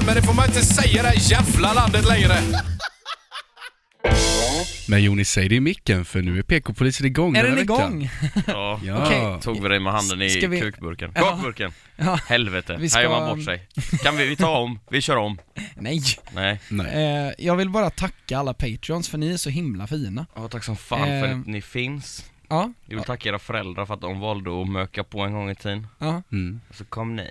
podden, men det får man inte säga i det här jävla landet längre. Men Joni, säg det i micken för nu är PK-polisen igång Är den den här veckan. igång? Ja. Ja. Okej. Tog vi dig med handen i Ska vi- kukburken. Ja. Kakburken! Ja. Helvete, Vi ska- här gör man bort sig. Kan vi, vi ta om? Vi kör om. Nej. Nej. Nej. Eh, jag vill bara tacka alla patreons för ni är så himla fina. Ja, tack som fan för Eh. att ni finns. Ja, Jag vill tacka era föräldrar för att de valde att möka på en gång i tiden. ja, Mm. Och så kom ni.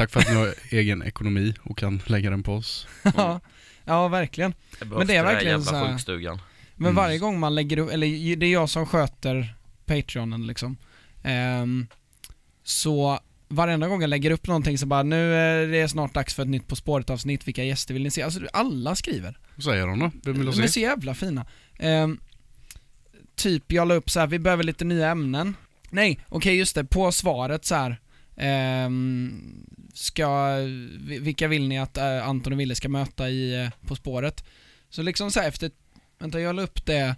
Tack för att ni har egen ekonomi och kan lägga den på oss. ja. Ja, verkligen. Det Men det är verkligen så här- sjukstugan. Men Mm. varje gång man lägger upp, eller det är jag som sköter Patreonen liksom. Ehm, så varenda gång jag lägger upp någonting så bara nu är det snart dags för ett nytt På spåret avsnitt, vilka gäster vill ni se? Alltså alla skriver. Vad säger de då? Vem vill De du är se? så jävla fina. Ehm, typ jag la upp så här, vi behöver lite nya ämnen. Nej, okej just det, på svaret så här. Ehm, ska, vi- vilka vill ni att eh, Anton och Wille ska möta i eh, På spåret? Så liksom så här efter, vänta jag la upp det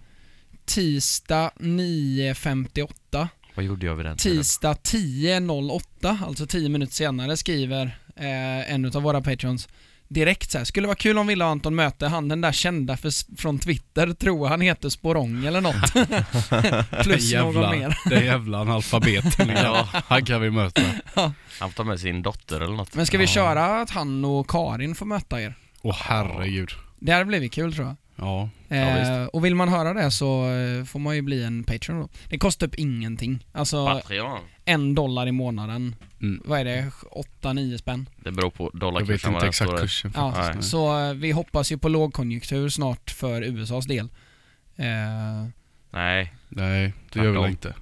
tisdag 9.58 Vad gjorde jag vid den? Tisdag 10.08, alltså 10 minuter senare, skriver eh, en av våra patreons direkt så här. skulle vara kul om Wille och Anton möter han den där kända för, från Twitter, tror han heter Sporong eller något. Plus någon mer. det är jävla analfabeten. Ja. Han kan vi möta. Han får ta med sin dotter eller något. Men ska vi Ja. köra att han och Karin får möta er? Åh herregud. Det hade blivit kul tror jag. Ja. Eh, och vill man höra det så eh, får man ju bli en Patreon då. Det kostar typ ingenting. Alltså Patreon. En dollar i månaden. Mm. Vad är det? 8-9 spänn? Det beror på Jag vet dollarkursen inte exakt kursen Ja, så eh, vi hoppas ju på lågkonjunktur snart för USAs del. Eh, Nej, Nej, det gör vi väl inte.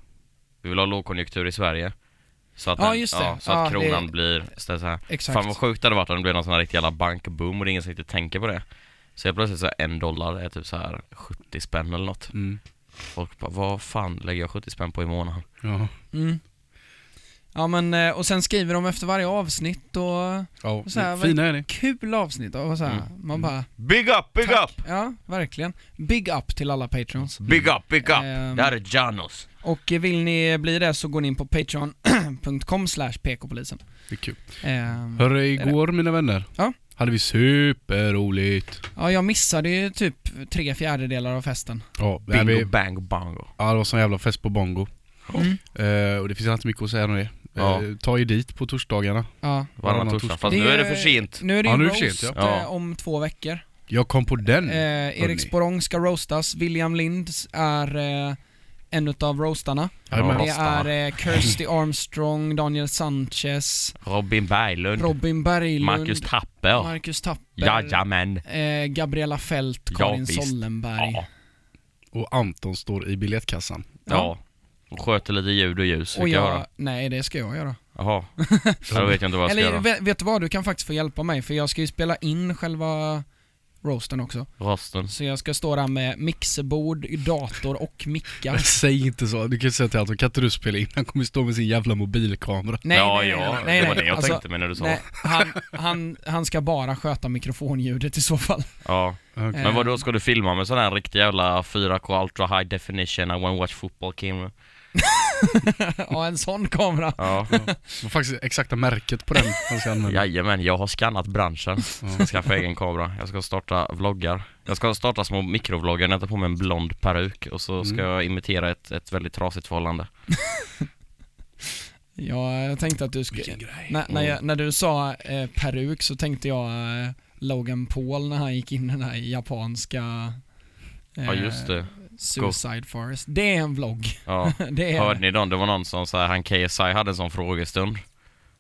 vi vill ha lågkonjunktur i Sverige. Så att, Ja, den, just det. Ja, så Ja, att kronan det- blir så här. exakt. Fan vad sjukt det hade varit om det blev någon sån här riktig jävla bankboom och det är ingen som inte tänker på det. Så jag plötsligt så här, en dollar är typ så här 70 spänn eller något. Mm. Folk bara, vad fan lägger jag 70 spänn på i månaden? Ja. Mm. Ja men, eh, och sen skriver de efter varje avsnitt och ja. Så här, Fina är ni. kul avsnitt och så här. Mm. Man bara, Big up, big tack. up! Ja, verkligen. Big up till alla patreons. Big up, big up! Ehm, Det här är Janos. Och vill ni bli det så går ni in på patreon.com slash pkpolisen. Det är kul. Ehm, Hörru, är det. igår mina vänner. Ja. Hade vi superroligt. Ja, jag missade ju typ tre fjärdedelar av festen. Ja, Bingo, vi, bang, bongo. ja, det var sån jävla fest på Bongo. Mm. Eh, och det finns inte mycket att säga om det. Ja. Eh, ta ju dit på torsdagarna. Ja. Varannan torsdag. torsdag. Fast Det nu är det för sent. Nu är det Ja, ju roast sent, ja. eh, om två veckor. Jag kom på den. Eh, Erik. Sporrong ska roastas, William Lind är eh, en utav roastarna. Ja. Det är eh, Kirsty Armstrong, Daniel Sanchez, Robin Berglund. Robin Berglund, Marcus Tapper. Marcus Tapper, Jajamän. eh, Gabriella Fält, Ja, Karin visst. Sollenberg. Ja. Och Anton står i biljettkassan. Ja. Och sköter lite ljud och ljus, Och fick jag jag, höra. nej det ska jag göra. Jaha. Ja, Då vet jag inte vad jag ska Eller göra. vet, vet du vad, du kan faktiskt få hjälpa mig för jag ska ju spela in själva roasten också. Rosten. Så jag ska stå där med mixerbord, dator och mickar. Säg inte så. Du kan ju säga till Anton, kan inte du spela in? Han kommer stå med sin jävla mobilkamera. Nej, ja, nej, ja. nej, nej, det var nej. det jag Alltså, tänkte med när du sa. Nej, han, han, han ska bara sköta mikrofonljudet i så fall. Ja. Eh. Men vad då ska du filma med sån här riktig jävla 4K Ultra High Definition I wanna watch football camera? ja, en sån kamera. Ja. Det var faktiskt exakta märket på den han ska använda. Jajamän, jag har skannat branschen. Jag ska skaffa egen kamera. Jag ska starta vloggar. Jag ska starta små mikrovloggar när jag tar på mig en blond peruk och så ska Mm. jag imitera ett, ett väldigt trasigt förhållande. Ja, jag tänkte att du skulle... När, när, jag, när du sa eh, peruk så tänkte jag eh, Logan Paul när han gick in i den här japanska... Eh, Ja just det. Suicide Forest. Det är en vlogg. Ja. det är Hörde ni dem? Det var någon som sa han KSI hade en sån frågestund.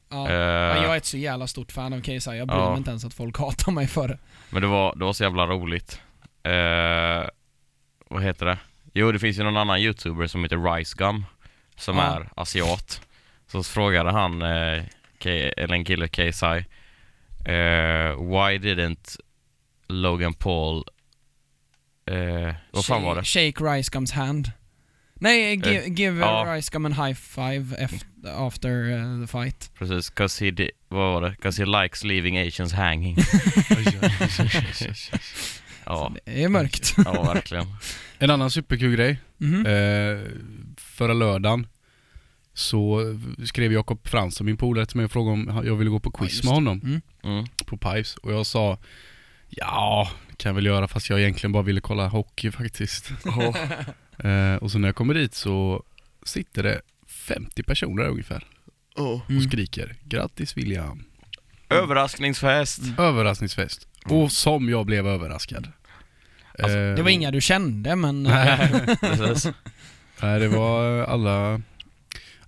Ja. Eh, Ja, jag är ett så jävla stort fan av KSI, jag bryr Ja. mig inte ens att folk hatar mig för det. Men det var, det var så jävla roligt. Eh, vad heter det? Jo, det finns ju någon annan youtuber som heter Rice Gum Som Ja. är asiat. Så frågade han, eh, K- eller en kille, KSI eh, Why didn't Logan Paul eh, Vad fan var det? Shake Rice Gums hand. Nej, give, Eh, give ja. Rice Gum en high five efter, after uh, the fight. Precis, 'cause he di- vad var det? 'Cause he likes leaving Asians hanging Ja, Det är mörkt. ja verkligen En annan superkul grej. Mhm. Eh, förra lördagen så skrev Jakob Fransson, min polare till mig och frågade om jag ville gå på quiz just med honom Mm. Mm. på Pipes och jag sa Ja, kan jag väl göra fast jag egentligen bara ville kolla hockey faktiskt. Eh, och så när jag kommer dit så sitter det 50 personer ungefär och Mm. skriker Grattis William! Överraskningsfest! Överraskningsfest. Och som jag blev överraskad. Alltså, Eh, Det var inga du kände men... Nej, det var alla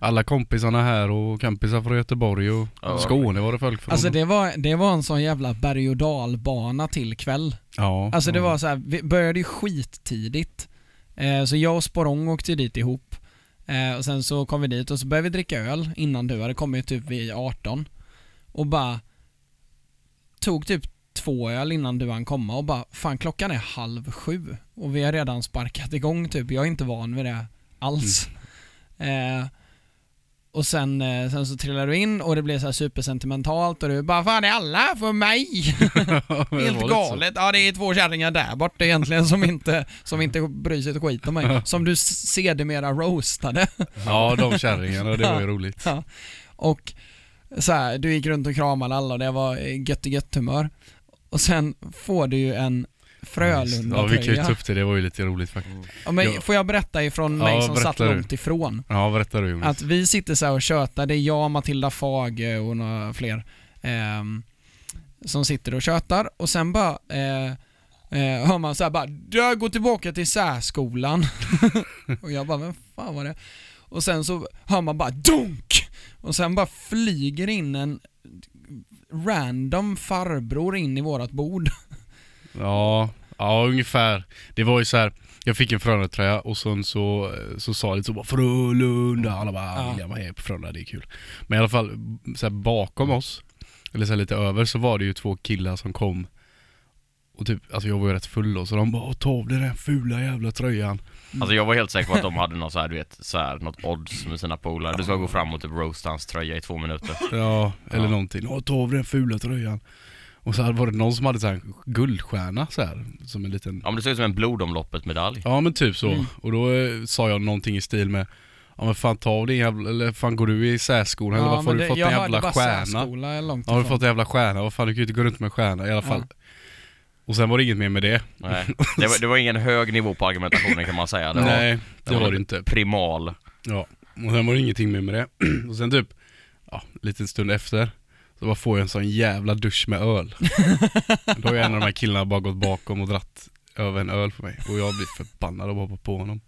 alla kompisarna här och kompisar från Göteborg och Ja. Skåne var det folk från. Alltså det var, det var en sån jävla berg och dalbana till kväll. ja, Alltså det ja. var så här, vi började ju skittidigt. Eh, så jag och Sporrong åkte ju dit ihop. Eh, och sen så kom vi dit och så började vi dricka öl innan du hade kommit typ vid 18. Och bara tog typ två öl innan du hann komma och bara fan klockan är halv sju och vi har redan sparkat igång typ. Jag är inte van vid det alls. Eh, och sen, eh, sen så trillade du in och det blev så här supersentimentalt och du bara fan är alla för mig? Helt galet. Ja, det är två kärringar där borta egentligen som inte, som inte bryr sig ett skit om mig. Som du sedermera roastade. Ja, de kärringarna, det var ju roligt. Ja. Och så här, du gick runt och kramade alla och det var gött i gött humör. Och sen får du ju en Ja, vi kan ju ta upp det, det var ju lite roligt faktiskt. Ja, men Ja. får jag berätta ifrån Ja, mig som satt du. långt ifrån? Ja, berätta du Jonas. Att vi sitter så här och tjötar, det är jag, Matilda Fage och några fler ehm, som sitter och tjötar och sen bara eh, eh, hör man så här bara "Jag går tillbaka till särskolan. och jag bara, vem fan var det? Och sen så hör man bara DUNK! Och sen bara flyger in en random farbror in i vårat bord. Ja, ja ungefär. Det var ju så här. jag fick en Frölunda-tröja och sen så, så sa lite så bara Frölunda, alla bara Ja. William är på Frölunda, det är kul. Men i alla fall, så här, bakom oss, eller så här, lite över, så var det ju två killar som kom och typ, alltså jag var ju rätt full då, så de bara ta av dig den fula jävla tröjan. Alltså jag var helt säker på att de hade något så här, du vet, så här, något odds med sina polare. Du ska gå fram och typ roasta hans tröja i två minuter. Ja, eller Ja. någonting. Ta av dig den fula tröjan. Och så hade- var det någon som hade så här guldstjärna så här, som en liten Ja men det ser ut som en blodomloppet-medalj. Ja men typ så. Mm. Och då eh, sa jag någonting i stil med Ja men fan ta av din jävla, eller fan går du i särskolan eller varför har men du det- fått jag en jävla bara stjärna? långt Ja har du ifrån. fått en jävla stjärna? Vad fan du kan ju inte gå runt med en stjärna i alla fall. Ja. Och sen var det inget mer med det. Nej. Det, var, det var ingen hög nivå på argumentationen kan man säga. Det var, Nej, det var det inte. primal. Ja. Och sen var det ingenting mer med det. Och sen typ, ja, en liten stund efter bara får jag en sån jävla dusch med öl. Då har ju en av de här killarna bara gått bakom och dratt över en öl för mig. Och jag blir förbannad och hoppar på honom.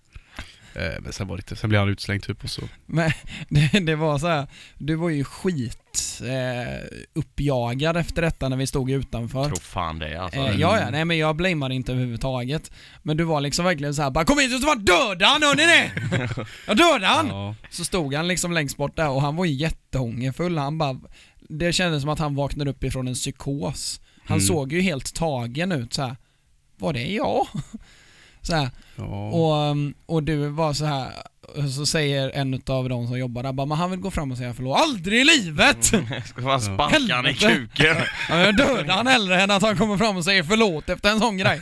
Eh, men sen var det inte, sen blev han utslängd typ och så. Men det, det var så här, du var ju skit eh, uppjagad efter detta när vi stod utanför. Tror fan det alltså. Eh, ja, ja, nej men jag blamear inte överhuvudtaget. Men du var liksom verkligen så här, bara kom hit och så döda han, hör ni det? Jag dödade han! Ja. Så stod han liksom längst bort där och han var ju jättehångerfull. Han bara, det kändes som att han vaknade upp ifrån en psykos. Han Mm. såg ju helt tagen ut så här. Var det jag? Så här. Ja. Och, um, och du var så här så säger en av de som jobbar där bara, men han vill gå fram och säga förlåt. Aldrig i livet! Ska fan sparka han i kuken. Ja, jag dödar han hellre än att han kommer fram och säger förlåt efter en sån grej.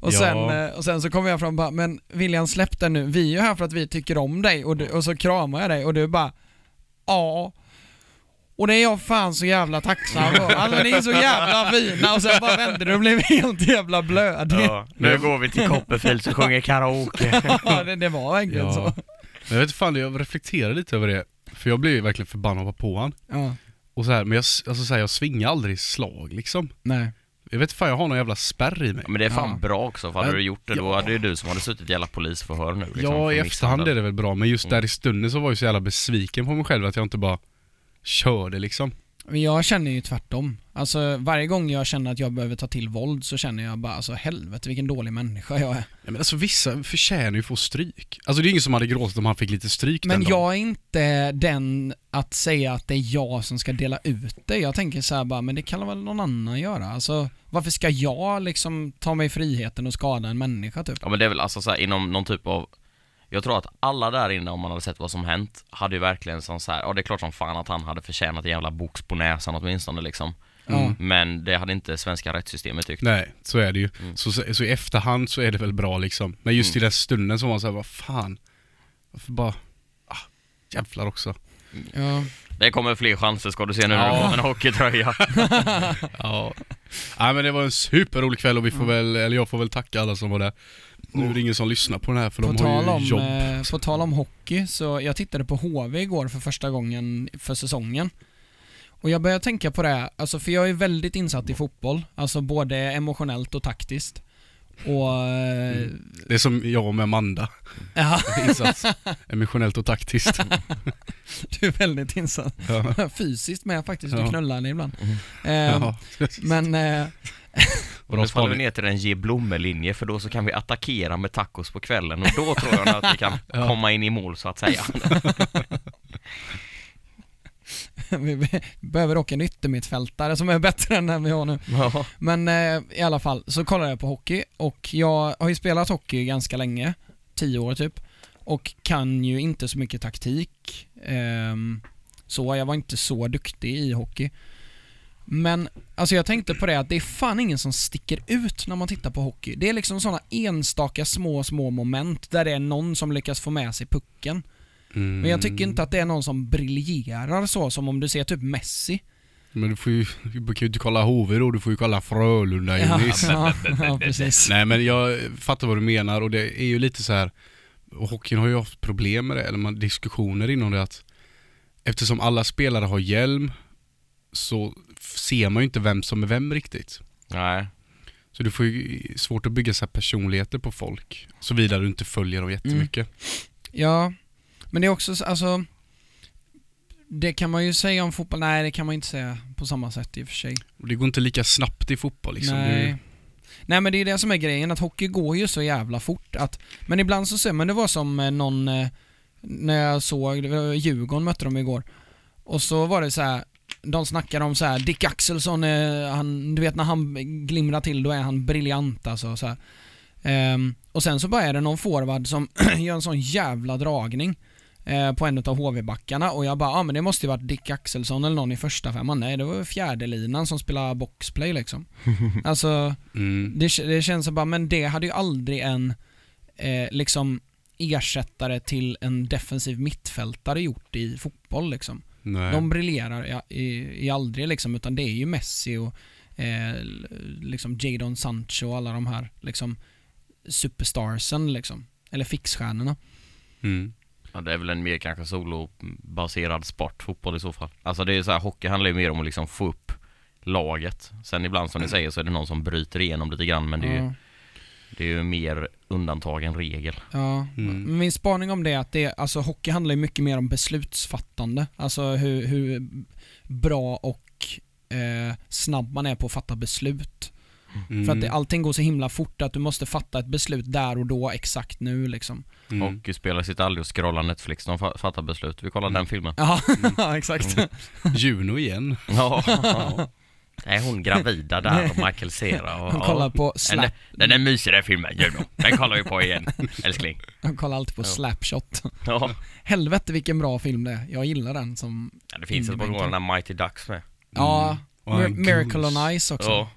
Och, Ja. sen, eh, och sen så kommer jag fram och bara, men William släpp den nu, vi är ju här för att vi tycker om dig och, du, och så kramar jag dig och du bara Ja. Och det är jag fan så jävla tacksam för. Alltså ni är så jävla fina och sen bara vände du och blev helt jävla blödig. Ja, nu går vi till Copperfield och sjunger karaoke. Ja, det, det var verkligen Ja. så. Men jag vet fan, jag reflekterar lite över det. För jag blev verkligen förbannad på han. Ja, Och så här, men jag, alltså så här, jag svingar aldrig slag liksom. nej. Jag vet fan, jag har någon jävla spärr i mig. Men det är fan Ja. bra också, för hade Ja. du gjort det då hade ju du som hade suttit i jävla polisförhör nu liksom, ja, i efterhand är det väl bra, men just Mm. där i stunden så var jag så jävla besviken på mig själv att jag inte bara körde liksom. Men jag känner ju tvärtom. Alltså varje gång jag känner att jag behöver ta till våld så känner jag bara alltså helvete vilken dålig människa jag är. Ja, men alltså vissa förtjänar ju att få stryk. Alltså det är ingen som hade gråtit om han fick lite stryk Men den dagen. jag är inte den att säga att det är jag som ska dela ut det. Jag tänker så här bara, men det kan väl någon annan göra? Alltså varför ska jag liksom ta mig friheten och skada en människa typ? Ja men det är väl alltså så här, inom någon typ av Jag tror att alla där inne om man hade sett vad som hänt Hade ju verkligen som så här, ja det är klart som fan att han hade förtjänat en jävla box på näsan åtminstone liksom Ja. Men det hade inte svenska rättssystemet tyckt Nej, så är det ju. Mm. Så, så, i efterhand så är det väl bra liksom. Men just Mm. i den stunden så var man såhär, vad fan. Varför bara... Ah, Jävlar också. Ja. Det kommer fler chanser ska du se nu när Ja. du får en hockeytröja. Ja. Nej men det var en superrolig kväll och vi får väl, eller jag får väl tacka alla som var där. Nu är det ingen som lyssnar på den här för På de tal, har ju om, jobb. eh, på tal om hockey, så jag tittade på HV igår för första gången för säsongen. Och jag började tänka på det, här, alltså för jag är väldigt insatt i fotboll, alltså både emotionellt och taktiskt. Och... eh, Mm. Det är som jag med Amanda. Ja, Insats. Emotionellt och taktiskt. du är väldigt insatt. Ja. Fysiskt med faktiskt, du knullar henne ibland. Mm. Eh, Ja. Men... Eh, Bra Nu faller vi ner till en ge blommelinje för då så kan vi attackera med tacos på kvällen och då tror jag att vi kan Ja. komma in i mål så att säga. vi be- behöver dock en yttermittfältare som är bättre än den vi har nu. Ja. Men eh, i alla fall, så kollade jag på hockey och jag har ju spelat hockey ganska länge, tio år typ, och kan ju inte så mycket taktik. Ehm, så jag var inte så duktig i hockey. Men alltså jag tänkte på det att det är fan ingen som sticker ut när man tittar på hockey. Det är liksom sådana enstaka små, små moment där det är någon som lyckas få med sig pucken. Mm. Men jag tycker inte att det är någon som briljerar så, som om du ser typ Messi. Men du får ju, du kan ju inte kolla HV då, du får ju kolla Frölunda Ja, Junis. ja, ja, precis. Nej men jag fattar vad du menar och det är ju lite så här och hockeyn har ju haft problem med det, eller man, diskussioner inom det att eftersom alla spelare har hjälm så ser man ju inte vem som är vem riktigt. Nej. Så du får ju svårt att bygga så här personligheter på folk, såvida du inte följer dem jättemycket. Ja, men det är också, så- alltså det kan man ju säga om fotboll, nej det kan man inte säga på samma sätt i och för sig. Och det går inte lika snabbt i fotboll liksom. nej. Du, nej men det är det som är grejen, att hockey går ju så jävla fort att, men ibland så ser man, det var som eh, någon, eh, när jag såg, var Djurgården mötte de igår, och så var det så här. De snackade om så här, Dick Axelsson, eh, han, du vet när han glimrar till då är han briljant alltså så här. Ehm, och sen så bara är det någon forward som gör en sån jävla dragning eh, på en av HV-backarna och jag bara, ja ah, men det måste ju varit Dick Axelsson eller någon i första femman. Nej, det var ju fjärde linan som spelar boxplay liksom. alltså, mm, det, det känns så bara, men det hade ju aldrig en eh, liksom ersättare till en defensiv mittfältare gjort i fotboll liksom. Nej. De briljerar i, i, i aldrig liksom, utan det är ju Messi och eh, liksom Jadon Sancho och alla de här liksom superstarsen liksom. Eller fixstjärnorna. Mm. Ja, det är väl en mer kanske solobaserad sport, fotboll i så fall. Alltså det är så här, hockey handlar ju mer om att liksom få upp laget. Sen ibland som ni säger så är det någon som bryter igenom lite grann men det är ju, ja, det är ju mer undantag än regel. ja. Mm. Min spaning om det är att det, alltså hockey handlar ju mycket mer om beslutsfattande. Alltså hur, hur bra och eh, snabb man är på att fatta beslut. Mm. För att det, allting går så himla fort att du måste fatta ett beslut där och då, exakt nu liksom. mm. Hockeyspelare sitter aldrig och scrollar Netflix, de fa- fattar beslut. Vi kollar Mm. den filmen. Ja, exakt. Juno igen. Ja. Är hon gravida där och Michael Cera och... Han kollar på Den, slap, den är mysig den filmen, Juno. Den kollar vi på igen, älskling. han kollar alltid på Ja. Slapshot. Ja. Helvete vilken bra film det är. Jag gillar den som... ja det finns ett par där Mighty Ducks med. Ja, Och Mir- Miracle on Ice också. Ja.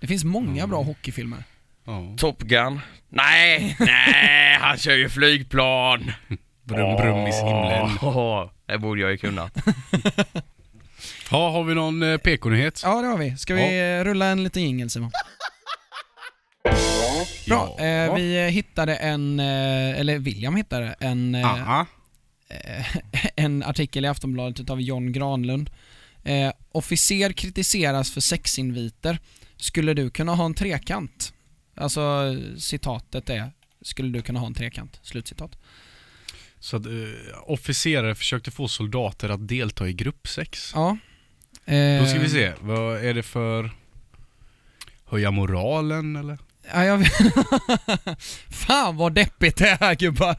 Det finns många Mm. bra hockeyfilmer. Ja. Top Gun. Nej, nej, han kör ju flygplan. Brum brum i himlen. Åh, det borde jag ju kunnat. Ja, har vi någon eh, PK-nyhet? Ja, det har vi. Ska vi eh, rulla en liten jingel Simon? Bra. Ja. Eh, vi eh, hittade en, eh, eller William hittade en, eh, Aha. eh, en artikel i Aftonbladet utav John Granlund. Eh, officer kritiseras för sexinviter. Skulle du kunna ha en trekant? Alltså citatet är Skulle du kunna ha en trekant? Slutcitat. Så att eh, officerare försökte få soldater att delta i gruppsex. Ja. Eh, Då ska vi se, vad är det för... Höja moralen eller? Ja, jag vet. Fan vad deppigt det är gubbar.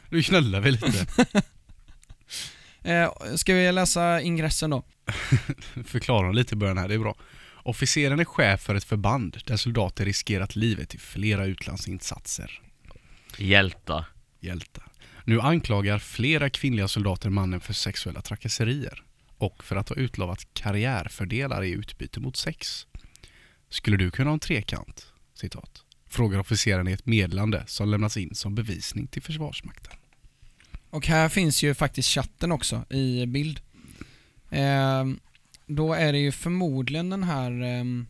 Nu knullar vi lite. Eh, ska vi läsa ingressen då? Förklara lite i början här, det är bra. Officeren är chef för ett förband där soldater riskerat livet i flera utlandsinsatser. Hjältar. Hjältar. Nu anklagar flera kvinnliga soldater mannen för sexuella trakasserier och för att ha utlovat karriärfördelar i utbyte mot sex. Skulle du kunna ha en trekant? Citat. Frågar officeren i ett meddelande som lämnats in som bevisning till Försvarsmakten. och här finns ju faktiskt chatten också i bild. Eh, då är det ju förmodligen den här ehm,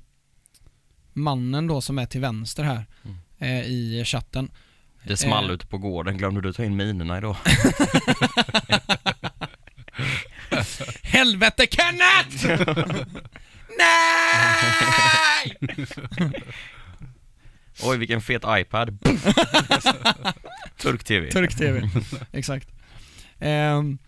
mannen då som är till vänster här Mm. eh, i chatten. Det small Eh. ute på gården, glömde du ta in minerna idag? Helvete Kenneth! Nej! Oj vilken fet iPad! Turk-TV. Turk-TV, exakt. Ehm,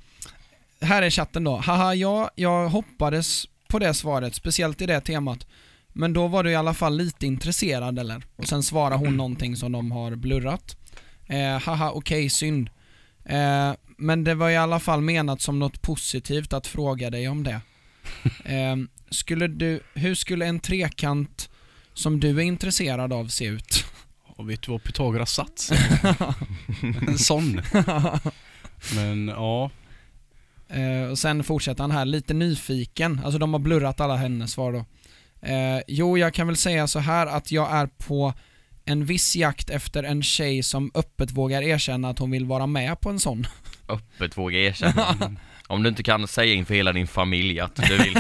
här är chatten då. Haha, ja, jag hoppades på det svaret, speciellt i det temat. Men då var du i alla fall lite intresserad eller? Och sen svarar hon någonting som de har blurrat. Eh, haha, okej, synd. Eh, men det var i alla fall menat som något positivt att fråga dig om det. Eh, skulle du, hur skulle en trekant som du är intresserad av se ut? Och vet du vad Pythagoras sats En sån. Men ja, Eh, och sen fortsätter han här, lite nyfiken. Alltså de har blurrat alla hennes svar då. Eh, jo, jag kan väl säga så här att jag är på en viss jakt efter en tjej som öppet vågar erkänna att hon vill vara med på en sån. Öppet våga erkänna. Om du inte kan säga inför hela din familj att du vill,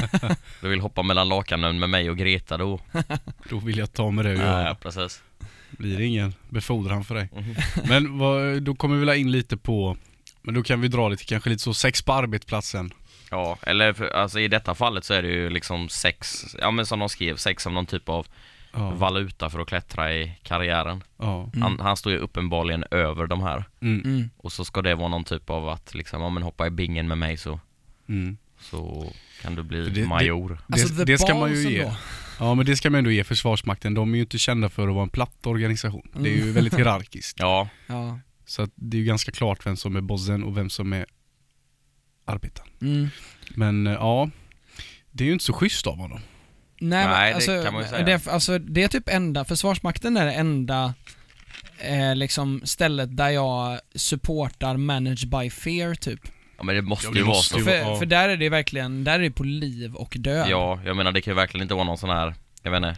du vill hoppa mellan lakanen med mig och Greta då. då vill jag ta med det och Ja, göra. ja precis. Blir det ingen befordran för dig. Mhm. Men vad, då kommer vi väl in lite på, men då kan vi dra lite, kanske lite så sex på arbetsplatsen. Ja, eller för, alltså i detta fallet så är det ju liksom sex, ja men som de skrev, sex som någon typ av Ja. valuta för att klättra i karriären. ja. Mm. Han, han står ju uppenbarligen över de här. Mm. Mm. Och så ska det vara någon typ av att liksom, ja men hoppa i bingen med mig så, Mm. så kan du bli det- det- major. Alltså, det, the det ska man ju ge. Ja men det ska man ändå ge Försvarsmakten. De är ju inte kända för att vara en platt organisation. Det är ju Mm. väldigt hierarkiskt. Ja, Ja. Så att det är ju ganska klart vem som är bossen och vem som är arbetaren. Mm. Men eh, ja, det är ju inte så schysst av honom. Nej, men, Nej, det alltså, kan man ju säga. Det, alltså, det är typ enda, Försvarsmakten är det enda eh, liksom stället där jag supportar manage by fear typ. ja men det måste Ja, det ju vara så. För, för där är det verkligen, där är det på liv och död. Ja, jag menar det kan ju verkligen inte vara någon sån här, jag vet inte,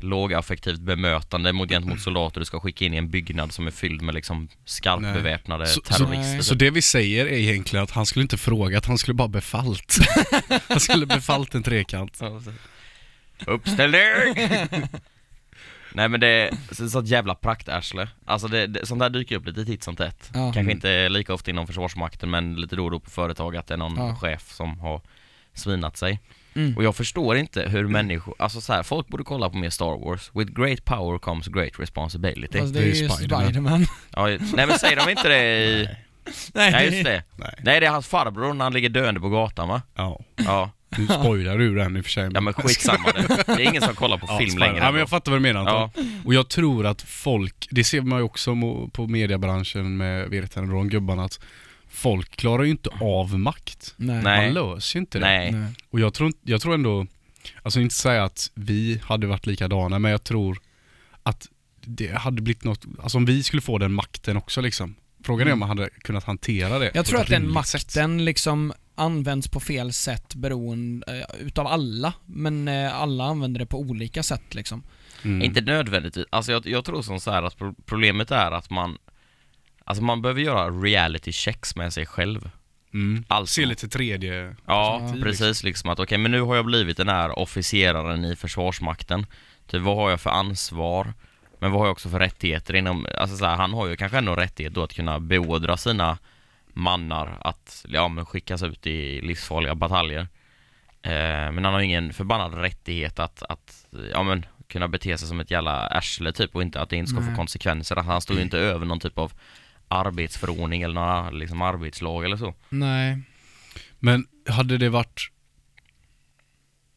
lågaffektivt bemötande mot, gentemot soldater du ska skicka in i en byggnad som är fylld med liksom skarpbeväpnade Så- så- terrorister. Nej. Så det vi säger är egentligen att han skulle inte frågat, han skulle bara befallt. han skulle befallt en trekant. Uppställning! Nej men det är så- sånt jävla praktarsle. Alltså det, det, sånt där dyker upp lite titt som tätt. Ja. Kanske inte lika ofta inom Försvarsmakten men lite då och då på företag att det är någon Ja. chef som har svinat sig. Mm. Och jag förstår inte hur människor, alltså så här, folk borde kolla på mer Star Wars. With great power comes great responsibility. Fast det Det är ju ju Spiderman. Spiderman. Ja, nej men säger de inte det i... Nej, Nej just det. Nej. Nej det är hans farbror när han ligger döende på gatan va? Ja, Ja, nu spoilar du den i och för sig. ja men skitsamma det. Det är ingen som kollar på Ja, film längre. Ja men jag fattar vad du menar Ja. Anton. Och jag tror att folk, det ser man ju också mo- på mediebranschen med Virtanen och de gubbarna att folk klarar ju inte av makt. Nej. Nej. Man löser ju inte det. Nej. Nej. Och jag tror, jag tror ändå, alltså inte säga att vi hade varit likadana, men jag tror att det hade blivit något, alltså om vi skulle få den makten också liksom. Frågan är om man hade kunnat hantera det Jag på tror ett att den rimligt sätt. makten liksom används på fel sätt beroende eh, utav alla, men eh, alla använder det på olika sätt liksom. Mm. Inte nödvändigtvis. Alltså jag, jag tror som så här att pro- problemet är att man Alltså man behöver göra reality checks med sig själv. mm. Alltså. Se lite tredje Ja, perspektiv, precis liksom att okej men nu har jag blivit den här officeraren i Försvarsmakten. Typ vad har jag för ansvar? Men vad har jag också för rättigheter inom, alltså så här, han har ju kanske ändå rättighet då att kunna beordra sina mannar att, ja men skickas ut i livsfarliga bataljer. Eh, men han har ingen förbannad rättighet att, att, ja men kunna bete sig som ett jävla arsle typ och inte att det inte ska få Nej. konsekvenser. Att han står ju inte över någon typ av arbetsförordning eller några liksom arbetslag eller så. Nej. Men hade det varit,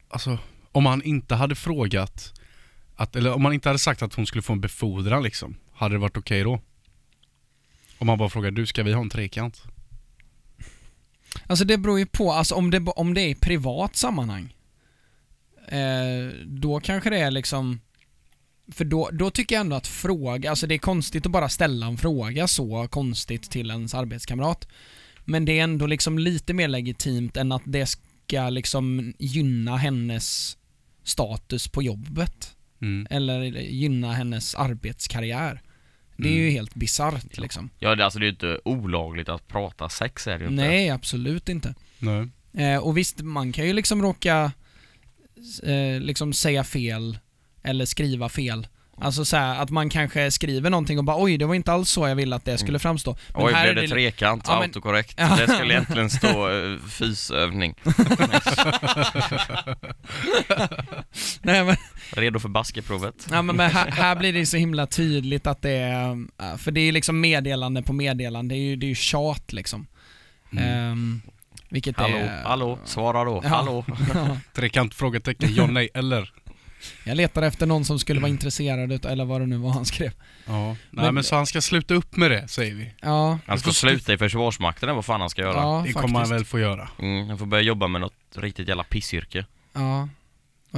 alltså om han inte hade frågat, att, eller om han inte hade sagt att hon skulle få en befordran liksom, hade det varit okej då? Om han bara frågar, du ska vi ha en trekant? Alltså det beror ju på, alltså om det, om det är i privat sammanhang, eh, då kanske det är liksom för då, då tycker jag ändå att fråga, alltså det är konstigt att bara ställa en fråga så konstigt till ens arbetskamrat. Men det är ändå liksom lite mer legitimt än att det ska liksom gynna hennes status på jobbet. Mm. Eller gynna hennes arbetskarriär. Det är Mm. ju helt bisarrt liksom. Ja, det, alltså det är ju inte olagligt att prata sex är det ju inte. Nej, absolut inte. Nej. Eh, och visst, man kan ju liksom råka eh, liksom säga fel eller skriva fel. Alltså så här, att man kanske skriver någonting och bara oj, det var inte alls så jag ville att det skulle framstå. Men Oj, här blev är det det- trekant? Ja, men- autokorrekt? Ja. Det skulle egentligen stå uh, fysövning. Nej, men, Redo för baskeprovet? ja, men, men här, här blir det så himla tydligt att det är, för det är liksom meddelande på meddelande, det är ju, det är ju tjat liksom. Mm. Ehm, vilket Hallå, är... hallå, svara då, Ja. hallå. Trekant, frågetecken, ja, nej, eller? Jag letar efter någon som skulle vara intresserad utav, eller vad det nu var han skrev. Ja. Nej Men- men, så han ska sluta upp med det, säger vi. Ja, Han ska sluta i Försvarsmakten, vad fan han ska göra. ja det faktiskt. kommer han väl få göra. Mm, han får börja jobba med något riktigt jävla pissyrke. Ja.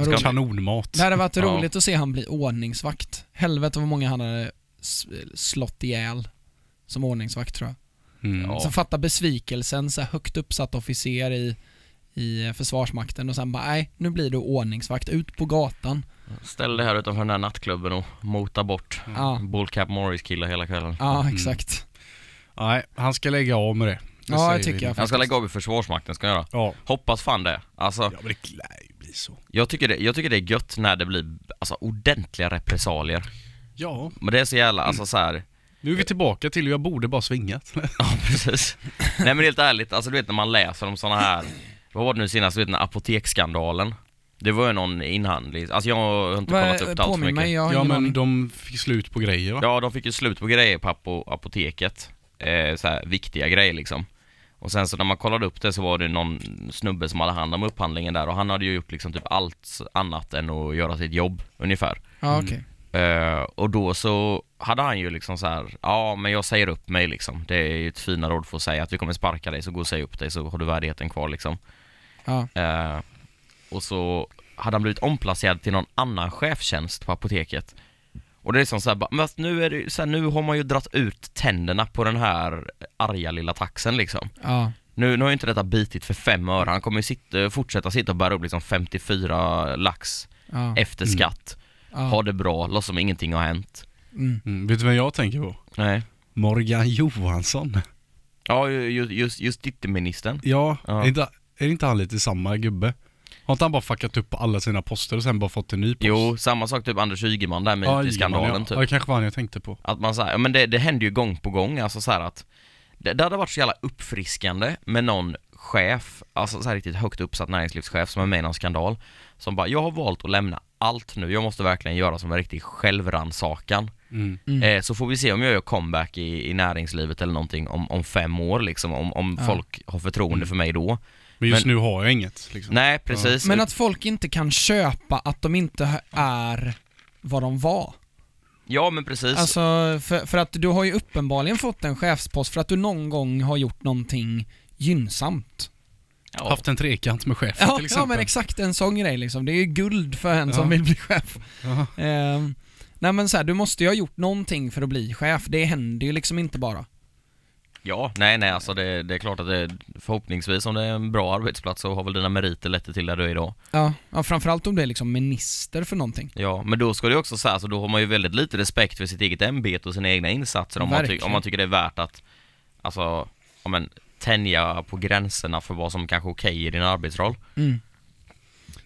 Ska. Kanonmat. Det hade varit Ja. roligt att se han bli ordningsvakt. Helvete vad många han hade slått ihjäl som ordningsvakt tror jag. Mm. Ja. Så fatta besvikelsen, så högt uppsatt officer i, i Försvarsmakten och sen bara nej, nu blir du ordningsvakt, ut på gatan. Ställ dig här utanför den här nattklubben och mota bort Ja, Bullcap Morris killar hela kvällen. ja Mm. exakt. Nej, han ska lägga av med det. det Ja, det tycker vi. jag. Han ska lägga av i Försvarsmakten, ska han göra. Ja. Hoppas fan det. Alltså, ja, men det lär ju bli så. jag tycker det, jag tycker det är gött när det blir alltså, ordentliga repressalier. Ja, Men det är så jävla, alltså så här. nu är vi tillbaka till hur jag borde bara svingat. Ja, precis. Nej men helt ärligt, alltså du vet när man läser om såna här, vad var det nu senast, du vet den här apoteksskandalen. Det var ju någon inhandling, alltså jag har inte kollat upp det allt för Påminn mycket. mig, jag har Ja ingen men aning. de fick slut på grejer va? Ja, de fick ju slut på grejer på apo apoteket. Eh, så här, viktiga grejer liksom. Och sen så när man kollade upp det så var det någon snubbe som hade hand om upphandlingen där och han hade ju gjort liksom typ allt annat än att göra sitt jobb ungefär. Ja, okej. Eh, och då så hade han ju liksom så här, ja men jag säger upp mig liksom. Det är ju ett fina råd för att säga att vi kommer sparka dig så gå och säg upp dig så har du värdigheten kvar liksom. Ja. Eh, och så hade han blivit omplacerad till någon annan chefstjänst på apoteket. Och det är som så här, bara, men nu är det så här, nu har man ju dratt ut tänderna på den här arga lilla taxen liksom. Ja. Nu, nu har ju inte detta bitit för fem öre, han kommer ju sitta, fortsätta sitta och bära upp liksom 54 lax Ja. efter Mm. skatt. ja. Ha det bra, låtsas som ingenting har hänt. Mm. Mm, vet du vem jag tänker på? Nej. Morgan Johansson. Ja, ju- ju- just, justitieministern. Ja, Ja. Inte, är inte han lite samma gubbe? Har inte han bara fuckat upp alla sina poster och sen bara fått en ny post? Jo, samma sak typ Anders Ygeman där med ja, IT-skandalen ja. typ. Ja, det kanske var han jag tänkte på. Att man säger, ja men det, det händer ju gång på gång, alltså så här att det, det hade varit så jävla uppfriskande med någon chef, alltså så här riktigt högt uppsatt näringslivschef som är med i någon skandal, som bara, jag har valt att lämna allt nu, jag måste verkligen göra som en riktig självrannsakan. Mm. Mm. Eh, så får vi se om jag gör comeback i, i näringslivet eller någonting om, om fem år liksom, om, om Ja. folk har förtroende Mm. för mig då. Men just Men- nu har jag inget liksom. Nej, precis. Men att folk inte kan köpa att de inte är vad de var. Ja, men precis. Alltså, för, för att du har ju uppenbarligen fått en chefspost för att du någon gång har gjort någonting gynnsamt. ja. Haft en trekant med chefen Ja, till exempel. ja men exakt en sån grej liksom. Det är ju guld för en Ja. som vill bli chef. Ja. Ehm, nej men så här, du måste ju ha gjort någonting för att bli chef. Det händer ju liksom inte bara. Ja, nej nej alltså det, det är klart att det förhoppningsvis om det är en bra arbetsplats så har väl dina meriter lett till där du är idag. Ja, ja framförallt om du är liksom minister för någonting. Ja, men då ska det också säga, så då har man ju väldigt lite respekt för sitt eget ämbete och sina egna insatser om man, ty- om man tycker det är värt att, alltså, ja men tänja på gränserna för vad som kanske är okej i din arbetsroll. Mm.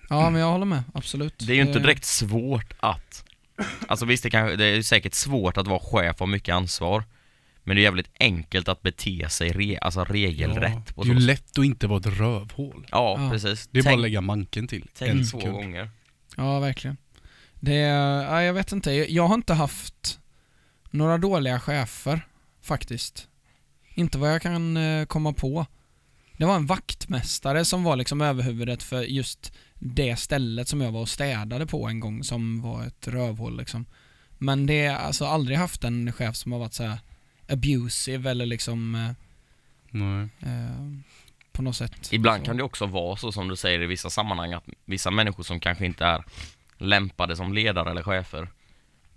Ja men jag håller med, absolut. Det är ju inte Eh, direkt svårt att, alltså visst det, kan, det är säkert svårt att vara chef och mycket ansvar. Men det är jävligt enkelt att bete sig re, alltså regelrätt Ja, på det är ju lätt att inte vara ett rövhål. Ja, Ja. precis. Det är bara att tänk, lägga manken till. tänk en två sekund. gånger. Ja, verkligen. Det, ja, jag vet inte, jag har inte haft några dåliga chefer, faktiskt. Inte vad jag kan eh, komma på. Det var en vaktmästare som var liksom överhuvudet för just det stället som jag var och städade på en gång som var ett rövhål liksom. Men det är alltså aldrig haft en chef som har varit så här abusive eller liksom Nej. eh, på något sätt. Ibland så. kan det också vara så som du säger i vissa sammanhang att vissa människor som kanske inte är lämpade som ledare eller chefer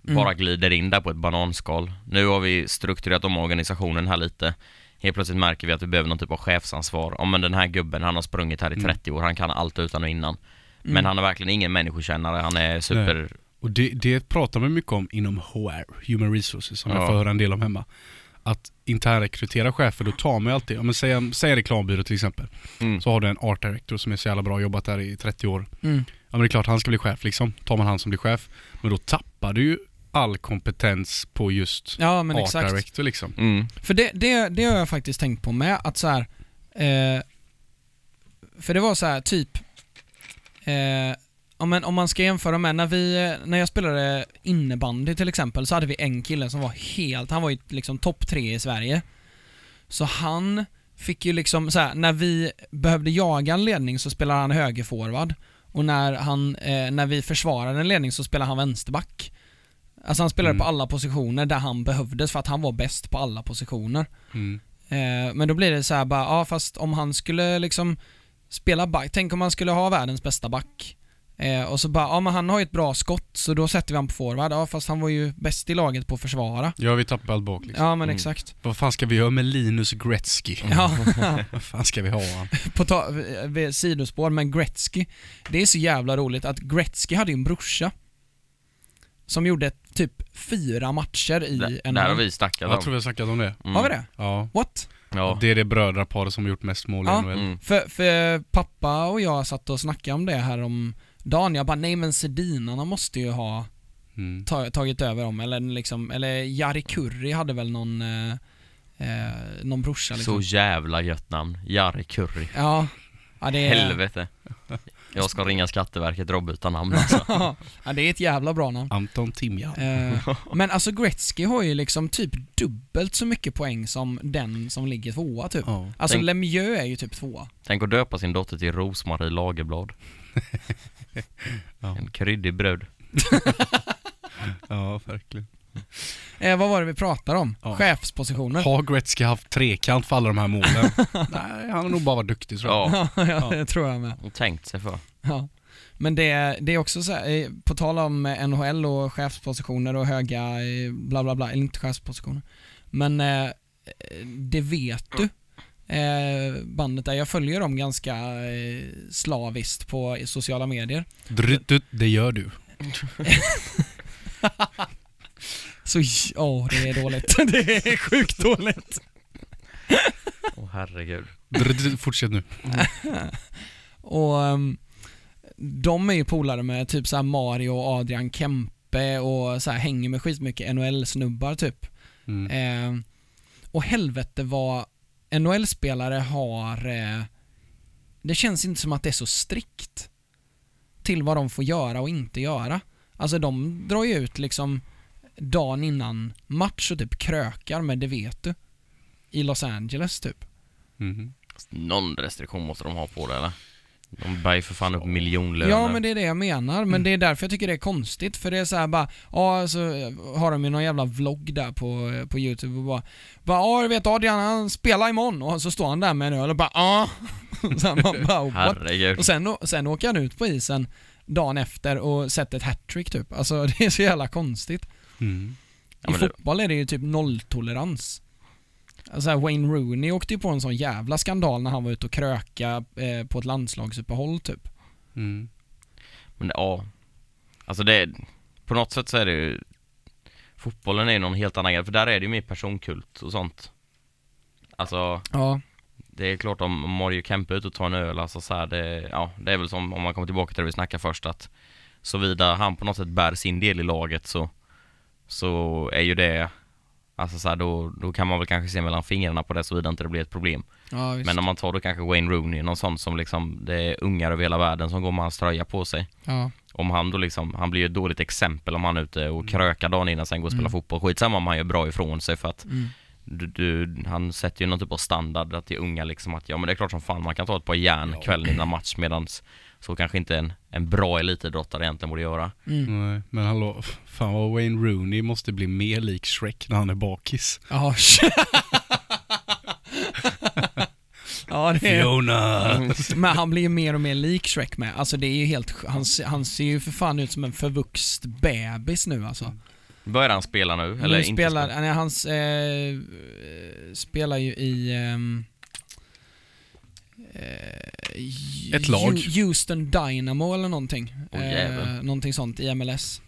Mm. bara glider in där på ett bananskal. Nu har vi strukturerat om organisationen här lite. Helt plötsligt märker vi att vi behöver någon typ av chefsansvar. Om men den här gubben, han har sprungit här i Mm. 30 år, han kan allt utan och innan. Mm. Men han är verkligen ingen människokännare, han är super... Och Och det, det pratar man mycket om inom HR, Human Resources, som jag Ja. får höra en del om hemma. Att internrekrytera chefer, då tar man ju alltid, ja, men säg, en- säg en reklambyrå till exempel. Mm. Så har du en art director som är så jävla bra, jobbat där i 30 år. Mm. Ja men det är klart han ska bli chef liksom. Tar man han som blir chef. Men då tappar du ju all kompetens på just Ja men art exakt. director liksom. Mm. För det, det, det har jag faktiskt tänkt på med, att så här. Eh, för det var så här typ, eh, om, man, om man ska jämföra med när vi, när jag spelade innebandy till exempel, så hade vi en kille som var helt, han var ju liksom topp tre i Sverige. Så han fick ju liksom så här, när vi behövde jaga en ledning så spelade han högerforward. Och när, han, eh, när vi försvarade en ledning så spelade han vänsterback. Alltså han spelade Mm. på alla positioner där han behövdes för att han var bäst på alla positioner. Mm. Eh, men då blir det så här bara, ja fast om han skulle liksom spela back, tänk om han skulle ha världens bästa back. Eh, och så bara, ja men han har ju ett bra skott så då sätter vi han på forward. Ja fast han var ju bäst i laget på att försvara. Ja vi tappar allt bak liksom. Ja men Mm. exakt. Vad fan ska vi göra med Linus Gretzky? Ja, Vad fan ska vi ha han? på ta- vid sidospår, men Gretzky. Det är så jävla roligt att Gretzky hade ju en brorsa. Som gjorde typ fyra matcher i Där, en där har vi snackat Jag om. tror vi har snackat om det. Mm. Har vi det? Ja. What? Ja. Det är det brödraparet som har gjort mest mål i Ja. NHL. Mm. För, för pappa och jag satt och snackade om det här om dagen. Jag bara, nej men Sedinarna måste ju ha Mm. ta, tagit över dem. Eller liksom, eller Jari Kurri hade väl någon, eh, eh, någon brorsa liksom. Så jävla gött namn. Jari Curry. Ja. ja det är, Helvete. Jag ska ringa Skatteverket Robbe utan namn alltså. ja, det är ett jävla bra namn. Anton Timjan. Eh, men alltså Gretzky har ju liksom typ dubbelt så mycket poäng som den som ligger tvåa typ. Ja. Alltså Tänk- Lemieux är ju typ tvåa. Tänk att döpa sin dotter till Rosmarie Lagerblad. Ja. En kryddig bröd. ja, verkligen. Eh, vad var det vi pratade om? Ja. Chefspositioner. Har Gretzky haft trekant för alla de här målen? Nej, han har nog bara varit duktig tror jag. Ja, ja, det tror jag med. och tänkt sig för. Ja. Men det, det är också så här, eh, på tal om NHL och chefspositioner och höga eh, bla bla bla, eller inte chefspositioner. Men eh, det vet du. Eh, bandet där, jag följer dem ganska eh, slaviskt på sociala medier. Det gör du. Så, ja det är dåligt. det är sjukt dåligt. Åh herregud. Drut, fortsätt nu. Och ehm, de är ju polare med typ såhär Mario och Adrian Kempe och så här hänger med skitmycket NHL-snubbar typ. Mm. Eh, och helvete vad NHL-spelare har... Eh, det känns inte som att det är så strikt till vad de får göra och inte göra. Alltså de drar ju ut liksom dagen innan match och typ krökar med det vet du. I Los Angeles typ. Mhm. Någon restriktion måste de ha på det eller? De bär ju för fan upp miljonlöner. Ja men det är det jag menar, men det är därför jag tycker det är konstigt för det är så här bara, ja så har de ju någon jävla vlogg där på, på youtube och bara, bara ja du vet Adrian han spelar imorgon och så står han där med en öl och bara ja. Så här, man bara, what? Herregud. Och sen, sen åker han ut på isen dagen efter och sätter ett hattrick typ. Alltså det är så jävla konstigt. Mm. Ja, I det- fotboll är det ju typ nolltolerans. Alltså Wayne Rooney åkte ju på en sån jävla skandal när han var ute och kröka eh, på ett landslagsuppehåll typ. Mm. Men ja. Alltså det är, på något sätt så är det ju Fotbollen är ju någon helt annan grej, för där är det ju mer personkult och sånt. Alltså, Ja. det är klart om Mario Kempe är ute och tar en öl, alltså så här, det, ja, det är väl som om man kommer tillbaka till det vi snackade först att Såvida han på något sätt bär sin del i laget så Så är ju det Alltså så här, då, då kan man väl kanske se mellan fingrarna på det såvida inte det blir ett problem. Ja. Men om man tar då kanske Wayne Rooney, någon sån som liksom Det är ungar över hela världen som går med hans tröja på sig. ja. Om han då liksom, han blir ju ett dåligt exempel om han är ute och krökar dagen innan sen går och spelar Mm. fotboll. Skitsamma om han gör bra ifrån sig för att Mm. du, du, han sätter ju någon typ av standard att till unga liksom att ja men det är klart som fan man kan ta ett par järn kvällen innan match medans så kanske inte en, en bra elitidrottare egentligen borde göra. Mm. Nej, men hallå, fan vad Wayne Rooney måste bli mer lik Shrek när han är bakis. Ja, ja det är, Fiona! men han blir ju mer och mer lik Shrek med. Alltså det är ju helt, han, han ser ju för fan ut som en förvuxen bebis nu alltså. Börjar han spela nu? Eller nu inte spelar, spela? nej, han eh, eh, spelar ju i ehm, eh, Ett lag. Houston Dynamo eller någonting. Åh, jävel. någonting sånt i MLS.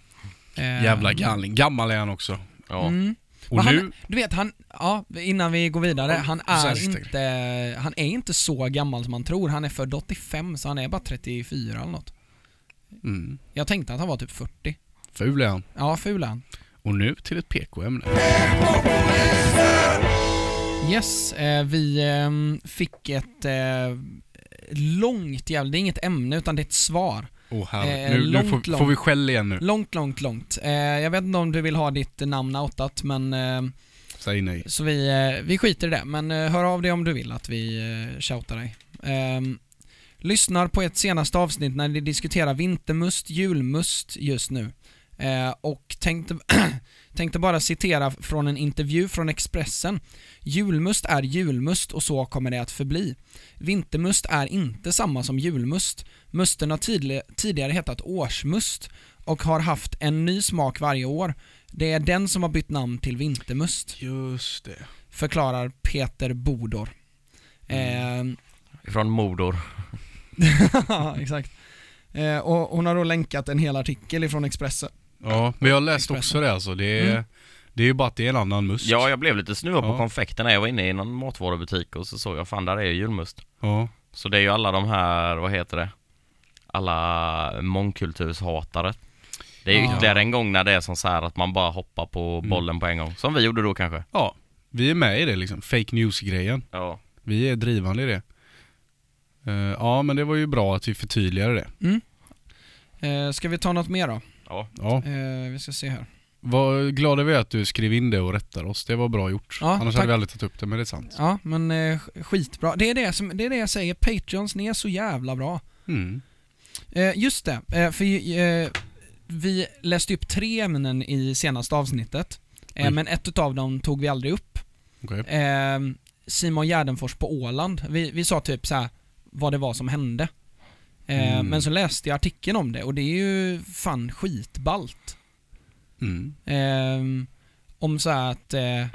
Eh, Jävla galning. Gammal är han också. Ja. Mm. Och han- nu, Du vet, han, ja, innan vi går vidare, Ja, han är, inte, han är inte så gammal som man tror. Han är född 85, så han är bara 34 eller något. mm, Jag tänkte att han var typ 40. ful är han. Ja, ful är han. Och nu till ett PK-ämne. Yes, eh, vi eh, fick ett eh, långt jävla, det är inget ämne utan det är ett svar. Herre. Eh, nu nu långt, får, får långt. vi skäll igen nu. Långt, långt, långt. Eh, jag vet inte om du vill ha ditt namn outat, men eh, Säg nej. så vi, eh, vi skiter i det. Men hör av dig om du vill att vi eh, shoutar dig. Ehm, lyssnar på ett senaste avsnitt när ni diskuterar vintermust, julmust just nu. Eh, och tänkte, tänkte bara citera från en intervju från Expressen. Julmust är julmust och så kommer det att förbli. Vintermust är inte samma som julmust. Musten har tidli- tidigare hetat årsmust och har haft en ny smak varje år. Det är den som har bytt namn till vintermust, Just det. förklarar Peter Bodor. Eh, Från Modor. Ja, exakt. Eh, och hon har då länkat en hel artikel ifrån Expressen. Ja, men jag har läst Expressen. också det alltså. Det är, Mm. det är ju bara att det är en annan must. Ja, jag blev lite snuvad på Ja. konfekterna. Jag var inne i någon matvarubutik och så såg jag fan där är ju julmust. Ja. Så det är ju alla de här, vad heter det? Alla mångkulturshatare. Det är ju Ja. ytterligare en gång när det är som så här att man bara hoppar på Mm. bollen på en gång. Som vi gjorde då kanske. ja. Vi är med i det liksom. Fake news-grejen. Ja. Vi är drivande i det. Eh, ja, men det var ju bra att vi förtydligade det. Eh, ska vi ta något mer då? Ja. Ja. Eh, vi ska se här. Vad glada vi är att du skrev in det och rättade oss. Det var bra gjort. Ja, Annars tack. hade vi aldrig tagit upp det, men det är sant. Ja, men eh, skitbra. Det är det, som, det är det jag säger, Patreons, ni är så jävla bra. Mm. Eh, just det, eh, för eh, vi läste upp tre ämnen i senaste avsnittet. Eh, Oj. men ett utav dem tog vi aldrig upp. Okej. Eh, Simon Gärdenfors på Åland. Vi, vi sa typ så här vad det var som hände. Eh, Mm. Men så läste jag artikeln om det och det är ju fan skitballt. Mm. Eh, om så här att, eh, att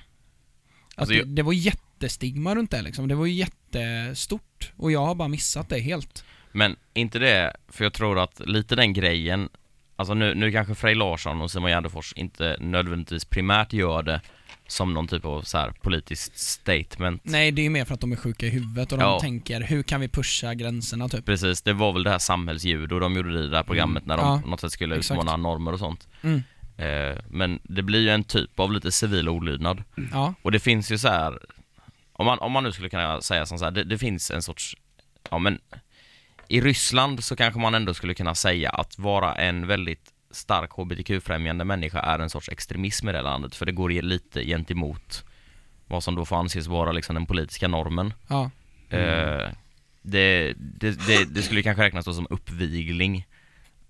Alltså, det, jag- det var jättestigma runt det liksom. Det var ju jättestort. Och jag har bara missat det helt. Men inte det, för jag tror att lite den grejen Alltså nu, nu kanske Frej Larsson och Simon Gärdenfors inte nödvändigtvis primärt gör det som någon typ av så här politiskt statement. Nej, det är ju mer för att de är sjuka i huvudet och de Ja. tänker hur kan vi pusha gränserna typ. Precis, det var väl det här samhällsljud och de gjorde det i det här programmet när de Ja, på något sätt skulle exakt. utmana normer och sånt. Mm. Eh, men det blir ju en typ av lite civil olydnad. Ja, Och det finns ju så här om man, om man nu skulle kunna säga som så här, det, det finns en sorts, ja men i Ryssland så kanske man ändå skulle kunna säga att vara en väldigt stark hbtq-främjande människa är en sorts extremism i det landet för det går ju lite gentemot vad som då får anses vara liksom den politiska normen. ja. Eh, det, det, det, det skulle kanske räknas då som uppvigling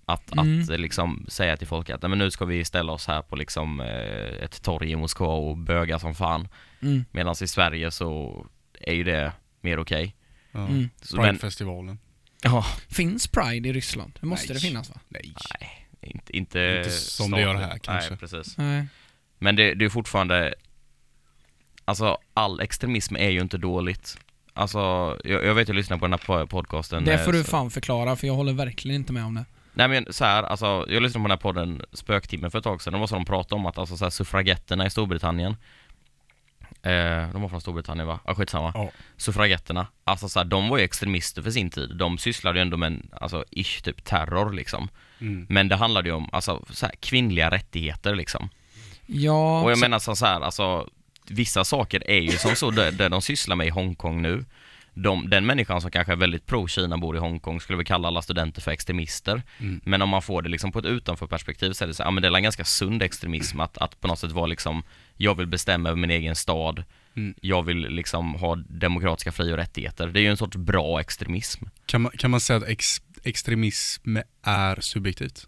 att, Mm. att liksom säga till folk att "Nej, men nu ska vi ställa oss här på liksom eh, ett torg i Moskva och böga som fan. Mm. Medan i Sverige så är ju det mer okej. Ja. Mm. Pridefestivalen. ja, Finns Pride i Ryssland? Det måste Nej. det finnas va? Nej. nej, inte, inte, Inte som det gör här, kanske. Nej, precis. Nej. Men det, det är fortfarande, alltså all extremism är ju inte dåligt. Alltså, jag, jag vet jag lyssnar på den här po- podcasten. Det eh, får du så- fan förklara för jag håller verkligen inte med om det. Nej men så här, alltså jag lyssnade på den här podden Spöktimmen för ett tag sedan, var så de pratade om att alltså så här, suffragetterna i Storbritannien eh, De var från Storbritannien va? Ja skitsamma Ja. Suffragetterna, alltså så här, de var ju extremister för sin tid De sysslade ju ändå med en, alltså ish typ terror liksom Mm. Men det handlade ju om, alltså så här, kvinnliga rättigheter liksom Ja, Och jag så- menar så så här, alltså Vissa saker är ju som så, det, det de sysslar med i Hongkong nu de, Den människan som kanske är väldigt pro-Kina bor i Hongkong skulle vi kalla alla studenter för extremister Mm. Men om man får det liksom på ett utanförperspektiv så är det så, ja men det är en ganska sund extremism att, att på något sätt vara liksom Jag vill bestämma över min egen stad Mm. Jag vill liksom ha demokratiska fri och rättigheter Det är ju en sorts bra extremism Kan, man, kan man säga att ex, extremism är subjektivt?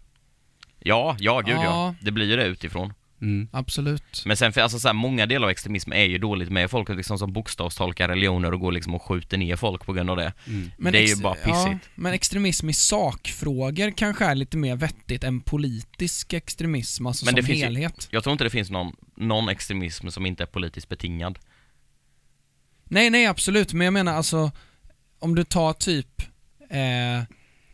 Ja, ja gud ja. Ja. Det blir ju det utifrån Mm. absolut. Men sen för alltså så här, många delar av extremism är ju dåligt med folk liksom som bokstavstolkar religioner och går liksom och skjuter ner folk på grund av det Mm. Men Det är ju bara Ja, pissigt. men extremism i sakfrågor kanske är lite mer vettigt än politisk extremism, alltså Men det som finns ju- helhet. Jag tror inte det finns någon, någon extremism som inte är politiskt betingad Nej, nej absolut, men jag menar alltså om du tar typ eh,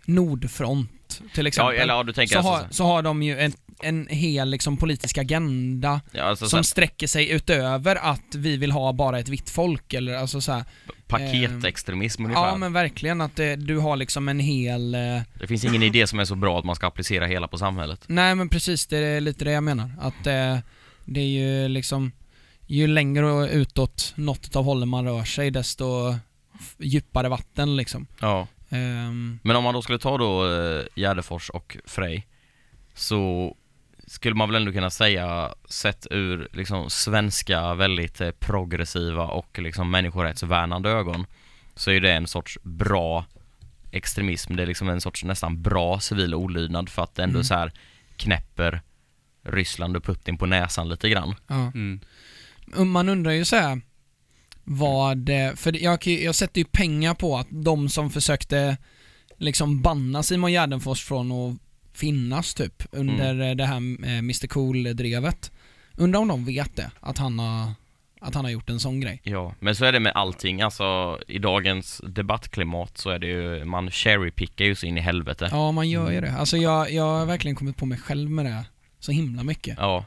Nordfront till Ja, exempel. eller ja, du tänker så, alltså har, så har de ju ett, en hel liksom politisk agenda Ja, alltså, som sträcker sig utöver att vi vill ha bara ett vitt folk eller alltså så här, paketextremism ungefär. ehm, Ja men verkligen att det, du har liksom en hel eh, Det finns ingen idé som är så bra att man ska applicera hela på samhället. Nej men precis, det är lite det jag menar. Att eh, det är ju liksom, ju längre utåt något av hållen man rör sig desto djupare vatten liksom. Ja. Ehm, Men om man då skulle ta då eh, Gärdefors och Frej så skulle man väl ändå kunna säga, sett ur liksom svenska väldigt eh, progressiva och liksom människorättsvärnande ögon, så är det en sorts bra extremism. Det är liksom en sorts nästan bra civil olydnad för att det ändå Mm. så här knäpper Ryssland och Putin på näsan lite grann. ja. Mm. Man undrar ju så här vad, eh, för jag, jag sätter ju pengar på att de som försökte liksom banna Simon Gärdenfors från att finnas typ under eh, det här eh, Mr Cool-drevet. Undrar om de vet det, att han har, att han har gjort en sån grej. Ja, men så är det med allting. Alltså i dagens debattklimat så är det ju, man cherrypickar ju så in i helvete. Ja, man gör ju det. Alltså jag, jag har verkligen kommit på mig själv med det så himla mycket. Ja.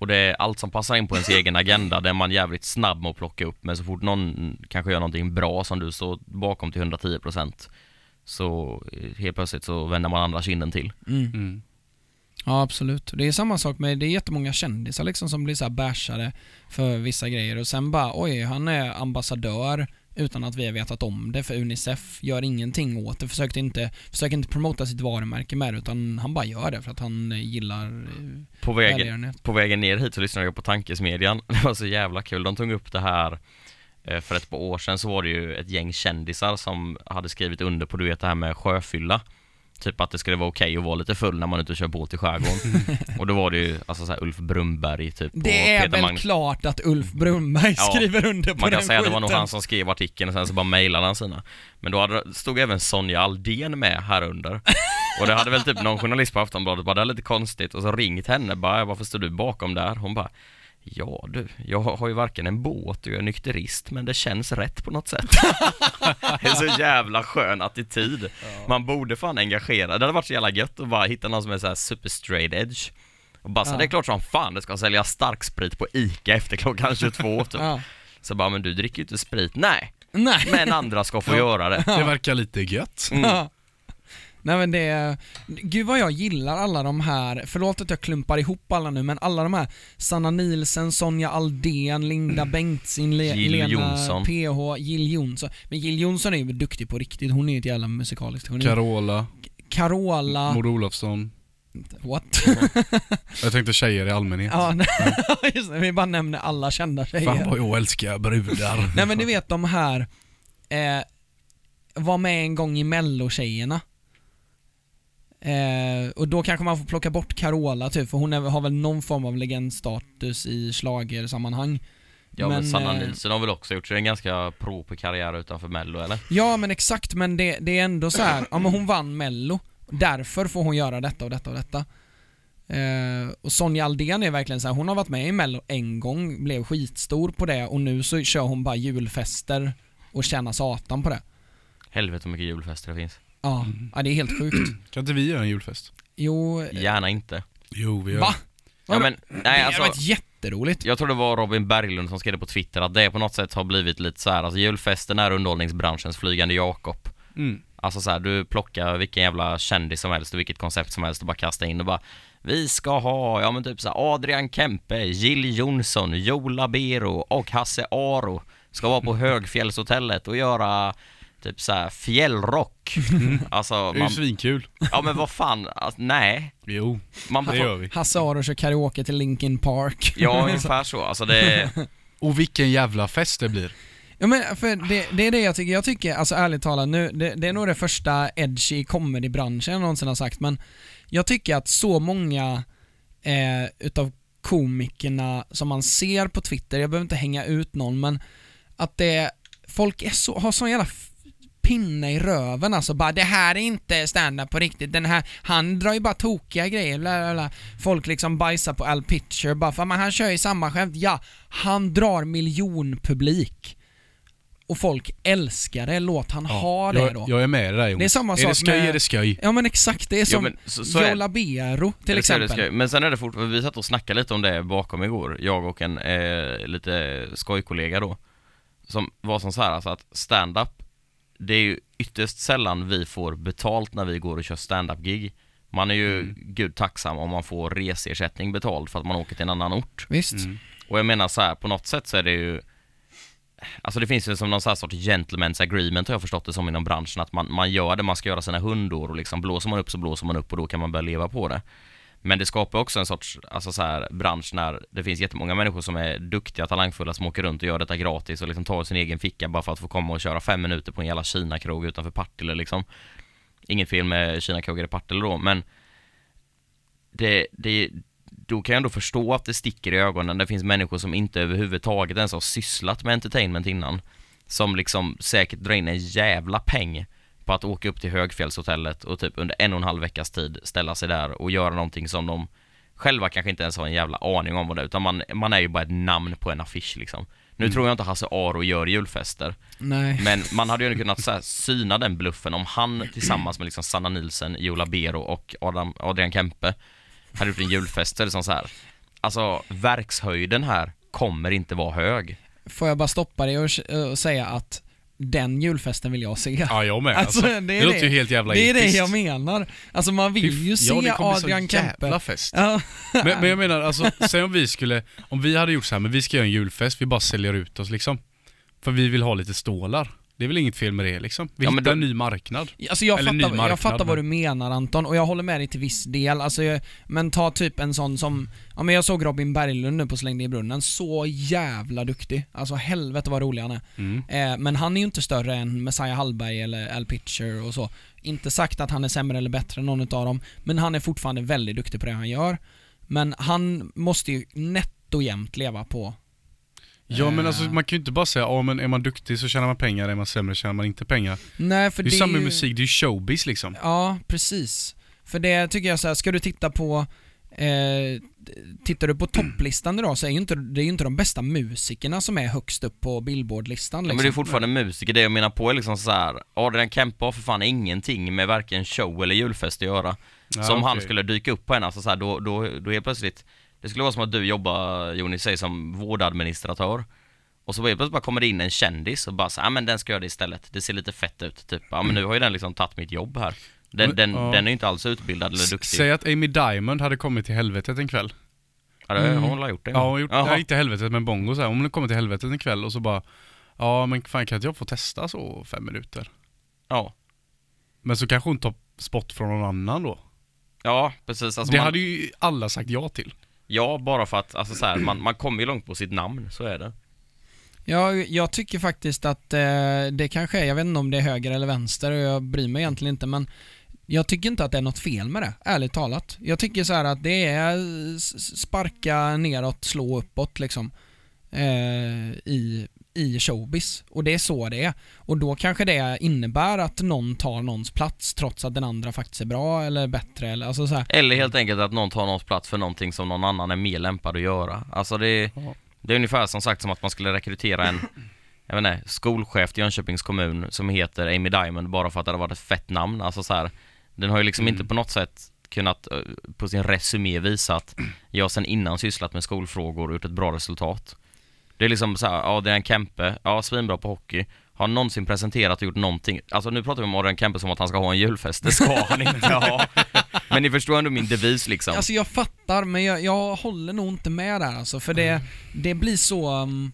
Och det är allt som passar in på ens egen agenda, där man jävligt snabb med att plocka upp, men så fort någon kanske gör någonting bra som du står bakom till 110% så eh, helt plötsligt så vänder man andra kinden till. Mm. Mm. Ja, absolut. Det är samma sak med, det är jättemånga kändisar liksom som blir så här bashade för vissa grejer och sen bara oj, han är ambassadör utan att vi har vetat om det för Unicef gör ingenting åt det, försökte inte, försöker inte promota sitt varumärke med det utan han bara gör det för att han eh, gillar eh, På vägen, på vägen ner hit så lyssnade jag på Tankesmedjan, det var så jävla kul, de tog upp det här eh, för ett par år sedan så var det ju ett gäng kändisar som hade skrivit under på du vet det här med sjöfylla Typ att det skulle vara okej att vara lite full när man är ute och kör båt i skärgården. Och då var det ju alltså så här Ulf Brumberg typ Det är Peter väl Magnus klart att Ulf Brumberg Ja, skriver under på Man den kan säga att det var nog han som skrev artikeln och sen så bara mejlade han sina. Men då hade, stod även Sonja Aldén med här under. Och det hade väl typ någon journalist på Aftonbladet bara, det är lite konstigt. Och så ringt henne bara, varför står du bakom där? Hon bara Ja du, jag har ju varken en båt och jag är nykterist men det känns rätt på något sätt Det är så jävla skön attityd Man borde fan engagera, det hade varit så jävla gött att bara hitta någon som är så här super straight edge och bara så Ja. det är klart som fan det ska sälja starksprit på ICA efter klockan 22 typ. Ja. Så bara, men du dricker ju inte sprit. Nej, Nej. men andra ska få göra det. Det verkar lite gött. Mm. Nej men det gud vad jag gillar alla de här, förlåt att jag klumpar ihop alla nu men alla de här Sanna Nielsen, Sonja Aldén, Linda Bengtzing, Le- Jill Lena Johnson. PH, Jill Johnson. Men Jill Johnson är ju duktig på riktigt, hon är ju ett jävla musikaliskt geni. Carola, Carola, Maud Olofsson. what? Jag tänkte tjejer i allmänhet. ja, just det, vi bara nämner alla kända tjejer. Fan vad jag älskar brudar. Nej men du vet de här, eh, var med en gång i mellotjejerna. Eh, och då kanske man får plocka bort Carola typ, för hon är, har väl någon form av legendstatus i schlagersammanhang. Ja men, Men, Sanna eh, Nielsen har väl också gjort sig en ganska pro på karriär utanför mello eller? Ja men exakt, men det, det är ändå så här, ja men hon vann mello, därför får hon göra detta och detta och detta. Eh, och Sonja Aldén är verkligen så här, hon har varit med i mello en gång, blev skitstor på det och nu så kör hon bara julfester och tjänar satan på det. Helvete hur mycket julfester det finns. Ja, ja det är helt sjukt. Kan inte vi göra en julfest? Jo, Gärna inte. Jo, vi gör va? Ja men, det nej hade alltså. varit jätteroligt. Jag tror det var Robin Berglund som skrev det på Twitter att det på något sätt har blivit lite så här, alltså julfesten är underhållningsbranschens flygande Jakob. Mm. Alltså så här, du plockar vilken jävla kändis som helst och vilket koncept som helst och bara kastar in och bara Vi ska ha, ja men typ så här, Adrian Kempe, Jill Johnson, Joe Labero och Hasse Aro Ska vara på Högfjällshotellet och göra typ så här fjällrock Alltså, Det är ju svinkul. ja men vad fan, alltså, nej Jo, man det gör vi. Hasse Aro kör karaoke till Linkin Park. Ja ungefär så, alltså det, Och vilken jävla fest det blir. Ja men för det, det är det jag tycker, jag tycker alltså ärligt talat nu, det, det är nog det första edgy i comedybranschen jag någonsin har sagt men jag tycker att så många eh, utav komikerna som man ser på Twitter, jag behöver inte hänga ut någon men att det, folk är så, har sån jävla pinne i röven alltså bara det här är inte stand-up på riktigt, den här, han drar ju bara tokiga grejer, bla, bla. Folk liksom bajsar på Al Pitcher bara för men han kör ju samma skämt, ja, han drar miljonpublik. och folk älskar det, låt han Ja, ha det jag, då. jag är med i det där Jonas. Det är samma Är sak det sköj med- är det sköj. Ja men exakt, det är Ja, som men så, så är Labero till exempel. Men sen är det fortfarande, vi satt och snackade lite om det bakom igår, jag och en eh, lite skojkollega då. Som var som så här, alltså att stand-up, det är ju ytterst sällan vi får betalt när vi går och kör stand-up-gig. Man är ju Mm. gud tacksam om man får reseersättning betald för att man åker till en annan ort. Visst. Mm. Och jag menar så här, på något sätt så är det ju Alltså det finns ju som någon sån här sorts gentleman's agreement har jag förstått det som inom branschen att man, man gör det man ska göra sina hundår och liksom blåser man upp så blåser man upp och då kan man börja leva på det. Men det skapar också en sorts, alltså så här, bransch när det finns jättemånga människor som är duktiga, talangfulla, som åker runt och gör detta gratis och liksom tar sin egen ficka bara för att få komma och köra fem minuter på en jävla Kina-krog utanför Partille liksom. Inget fel med Kina-krogar i Partille då, men det, det, då kan jag ändå förstå att det sticker i ögonen. Det finns människor som inte överhuvudtaget ens har sysslat med entertainment innan. Som liksom säkert drar in en jävla peng på att åka upp till Högfjällshotellet och typ under en och en halv veckas tid ställa sig där och göra någonting som de själva kanske inte ens har en jävla aning om vad det är, utan man, man är ju bara ett namn på en affisch liksom. Nu Mm. tror jag inte Hasse Aro gör julfester, Nej. men man hade ju kunnat så här, syna den bluffen om han tillsammans med liksom Sanna Nilsen, Joe Labero och Adam, Adrian Kempe hade gjort en julfest så är det som så här. Alltså verkshöjden här kommer inte vara hög. Får jag bara stoppa dig och, och säga att den julfesten vill jag se. Ja, jag med. Alltså, Alltså, det det, låter det. ju helt jävla Det är det episkt. jag menar. Alltså man vill ju se ja, det Adrian Kempe. jävla fest. Ja. Men, men jag menar, alltså, säg om vi skulle, om vi hade gjort så här, men vi ska göra en julfest, vi bara säljer ut oss liksom. För vi vill ha lite stålar. Det är väl inget fel med det liksom. Vi Ja, hittar då- en ny marknad. Alltså jag Eller ny fattar, jag marknad, fattar vad du men- menar Anton, och jag håller med dig till viss del. Alltså, jag, men ta typ en sån som, ja men jag såg Robin Berglund nu på Slängde i brunnen, så jävla duktig. Alltså helvete vad rolig han är. Mm. Eh, men han är ju inte större än Messiah Hallberg eller Al Pitcher och så. Inte sagt att han är sämre eller bättre än någon utav dem, men han är fortfarande väldigt duktig på det han gör. Men han måste ju nätt och jämnt leva på Ja men Eh. alltså man kan ju inte bara säga, ja men är man duktig så tjänar man pengar, är man sämre tjänar man inte pengar. Nej för Det är det, samma med ju- musik, det är ju showbiz liksom. Ja, precis. För det tycker jag så här, ska du titta på eh, Tittar du på topplistan idag så är ju inte, det är ju inte de bästa musikerna som är högst upp på Billboard-listan Ja, liksom. men det är fortfarande musiker, det jag menar på är liksom så här. Adrian Kempe har för fan ingenting med varken show eller julfest att göra. Ja, som han okej. skulle dyka upp på en, alltså så här, då, då, då helt plötsligt Det skulle vara som att du jobbar, Joni, säg som vårdadministratör Och så helt plötsligt bara kommer det in en kändis och bara så, ja men den ska göra det istället, det ser lite fett ut, typ Ja men nu har ju den liksom tagit mitt jobb här Den, Men, den, ja. den är ju inte alls utbildad eller duktig Säg att Amy Diamond hade kommit till helvetet en kväll. Ja det Mm. har hon gjort det Ja, hon har gjort, Jaha. nej, inte helvetet men bongo så här. Om hon kommer till helvetet en kväll och så bara Ja men fan kan inte jag få testa så fem minuter? ja. Men så kanske hon tar spot från någon annan då. ja, precis alltså det man, hade ju alla sagt ja till. Ja, bara för att, alltså så här, man, man kommer ju långt på sitt namn, så är det Ja, jag tycker faktiskt att eh, det kanske är, jag vet inte om det är höger eller vänster och jag bryr mig egentligen inte men jag tycker inte att det är något fel med det, ärligt talat. Jag tycker så här att det är sparka neråt, slå uppåt liksom. Eh, i, i showbiz. Och det är så det är. Och då kanske det innebär att någon tar någons plats trots att den andra faktiskt är bra eller bättre eller alltså så här. Eller helt enkelt att någon tar någons plats för någonting som någon annan är mer lämpad att göra. Alltså det, det är ungefär som sagt som att man skulle rekrytera en jag vet inte, skolchef till Jönköpings kommun som heter Amy Diamond bara för att det hade varit ett fett namn. Alltså så här, den har ju liksom Mm. inte på något sätt kunnat eh, på sin resumé visa att jag sen innan sysslat med skolfrågor och gjort ett bra resultat. Det är liksom så här, Adrian Kempe, ja svinbra på hockey, har han någonsin presenterat och gjort någonting, alltså nu pratar vi om Adrian Kempe som att han ska ha en julfest, det ska han inte ha. Men ni förstår ändå min devis liksom. Alltså jag fattar, men jag, jag håller nog inte med där alltså, för det, det blir så... Um,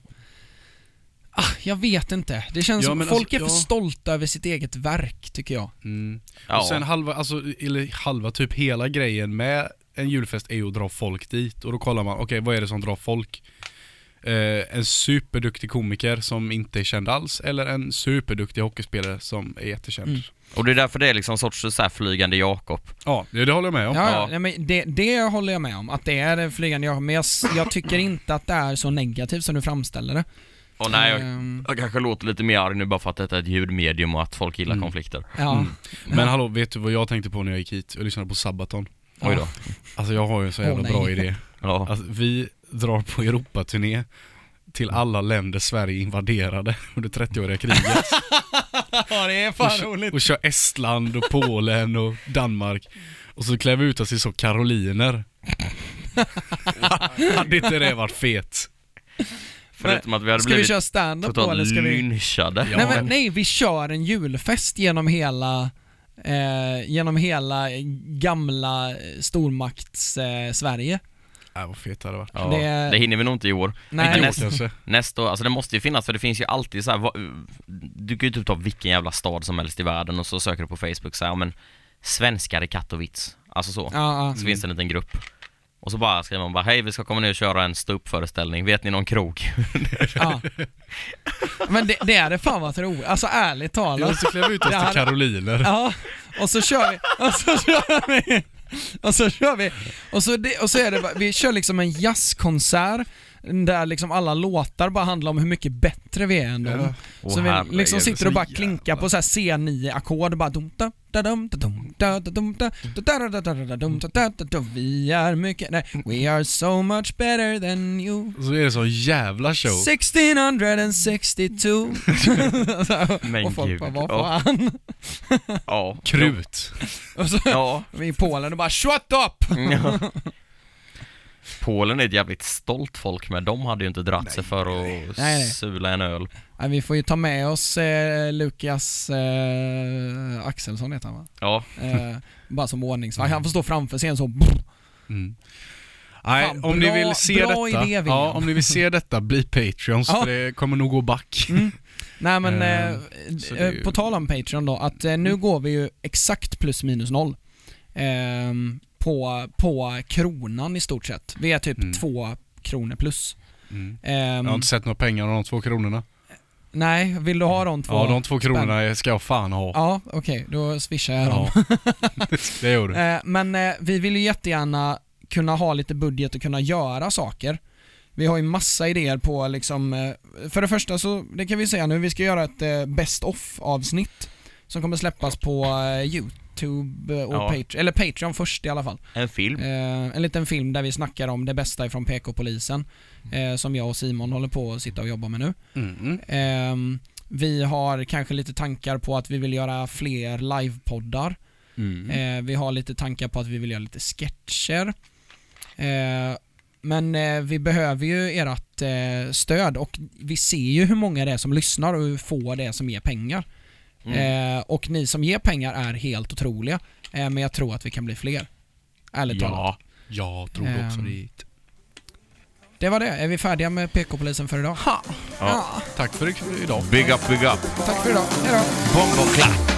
ah, jag vet inte. Det känns Ja, som folk alltså, är för ja. stolta över sitt eget verk, tycker jag. Mm. ja. Och sen halva, alltså, eller halva, typ hela grejen med en julfest är ju att dra folk dit. Och då kollar man, okej vad är det som drar folk? Eh, en superduktig komiker som inte är känd alls, eller en superduktig hockeyspelare som är jättekänd. Mm. Och det är därför det är liksom en sorts så här flygande Jakob. Ja, det, det håller jag med om. Ja, Ja. Men det, det håller jag med om, att det är flygande jag men jag, jag tycker inte att det är så negativt som du framställer det. Och nej, jag, Ehm, jag kanske låter lite mer arg nu bara för att detta är ett ljudmedium och att folk gillar Mm. konflikter. ja. Mm. Men hallå, vet du vad jag tänkte på när jag gick hit? Jag lyssnade på Sabaton. Oj då. Alltså jag har ju en så jävla nej. bra idé. Ja. Alltså, vi drar på Europaturné till alla länder Sverige invaderade under 30-åriga kriget. Ja, det är och, fan kö- roligt. och kör Estland och Polen och Danmark. Och så klär vi ut oss i så karoliner. Hade inte det varit fet? Förutom att vi hade Ska vi blivit köra stand-up då eller ska vi... lynchade. Ja, nej, men, nej, vi kör en julfest genom hela eh, genom hela gamla stormakts-Sverige. Eh, Sverige. Äh, vad fet det hade varit. Ja, Det- det... hinner vi nog inte i år. Nej, år nästa- kanske. Nästa år, alltså det måste ju finnas för det finns ju alltid så här, vad- du kan ju typ ta vilken jävla stad som helst i världen och så söker du på Facebook så här, ja, men svenskar i Katowice, alltså så. ja, ja. Så finns det en liten grupp. Och så bara skriver man bara hej vi ska komma ner och köra en ståuppföreställning, vet ni någon krog? ja. Men det, det är det fan vad roligt. Alltså ärligt Ja, talat. så klär vi ut oss till hade- karoliner. Ja, och så kör vi, och så kör vi, och så kör vi, och så, det, och så är det, vi kör liksom en jazzkonsert där liksom alla låtar bara handlar om hur mycket bättre vi är än dem. Ja. Så Åh, vi liksom sitter och bara klinkar på så här C9-ackord bara dum da da dum da dum da da dum da da da da da da da dum da da da da Vi är mycket, nej, we are so much better than you Och så är det så jävla show. 1662 Men Och folk gud. bara, vad Ja. fan? Ja. Och Krut. så, Ja. vi i Polen och bara shut up! Polen är ett jävligt stolt folk med, de hade ju inte dratt sig för att Nej, nej. sula en öl. Nej, vi får ju ta med oss eh, Lukas eh, Axelsson heter han va? Ja, Eh, bara som ordningsvakt. Han får stå framför scenen så Mm. Nej, Fan, om ni bra- vill se detta, idé, ja, om ni vill se detta, bli Patreons Ja. för det kommer nog gå back. Mm. Nej men, Eh, eh, eh, ju- på tal om Patreon då, att eh, nu Mm. går vi ju exakt plus minus noll. Ehm, på, på kronan i stort sett. Vi är typ Mm. två kronor plus. Mm. Ehm, Jag har inte sett några pengar av de två kronorna. nej, vill du ha de två? Ja, de två kronorna ska jag fan ha. Ja, okej, då swishar jag dem. Ja. det gör du. Eh, men eh, vi vill ju jättegärna kunna ha lite budget och kunna göra saker. Vi har ju massa idéer på liksom, eh, för det första så, det kan vi säga nu, vi ska göra ett best of avsnitt som kommer släppas på YouTube och Ja. Patreon, eller Patreon först i alla fall. en film. Eh, en liten film där vi snackar om det bästa ifrån PK-polisen eh, som jag och Simon håller på att sitta och jobba med nu. Mm. Ehm, vi har kanske lite tankar på att vi vill göra fler livepoddar. Mm. Eh, vi har lite tankar på att vi vill göra lite sketcher. Eh, men eh, vi behöver ju ert eh, stöd och vi ser ju hur många det är som lyssnar och hur få det är som ger pengar. Mm. Eh, och ni som ger pengar är helt otroliga. Eh, men jag tror att vi kan bli fler. Ärligt talat. Ja, jag tror också Ehm. det. Det var det. Är vi färdiga med PK-polisen för idag? Ja. Tack för idag. Big up, big up. Tack för idag. Hejdå. Bongo clap.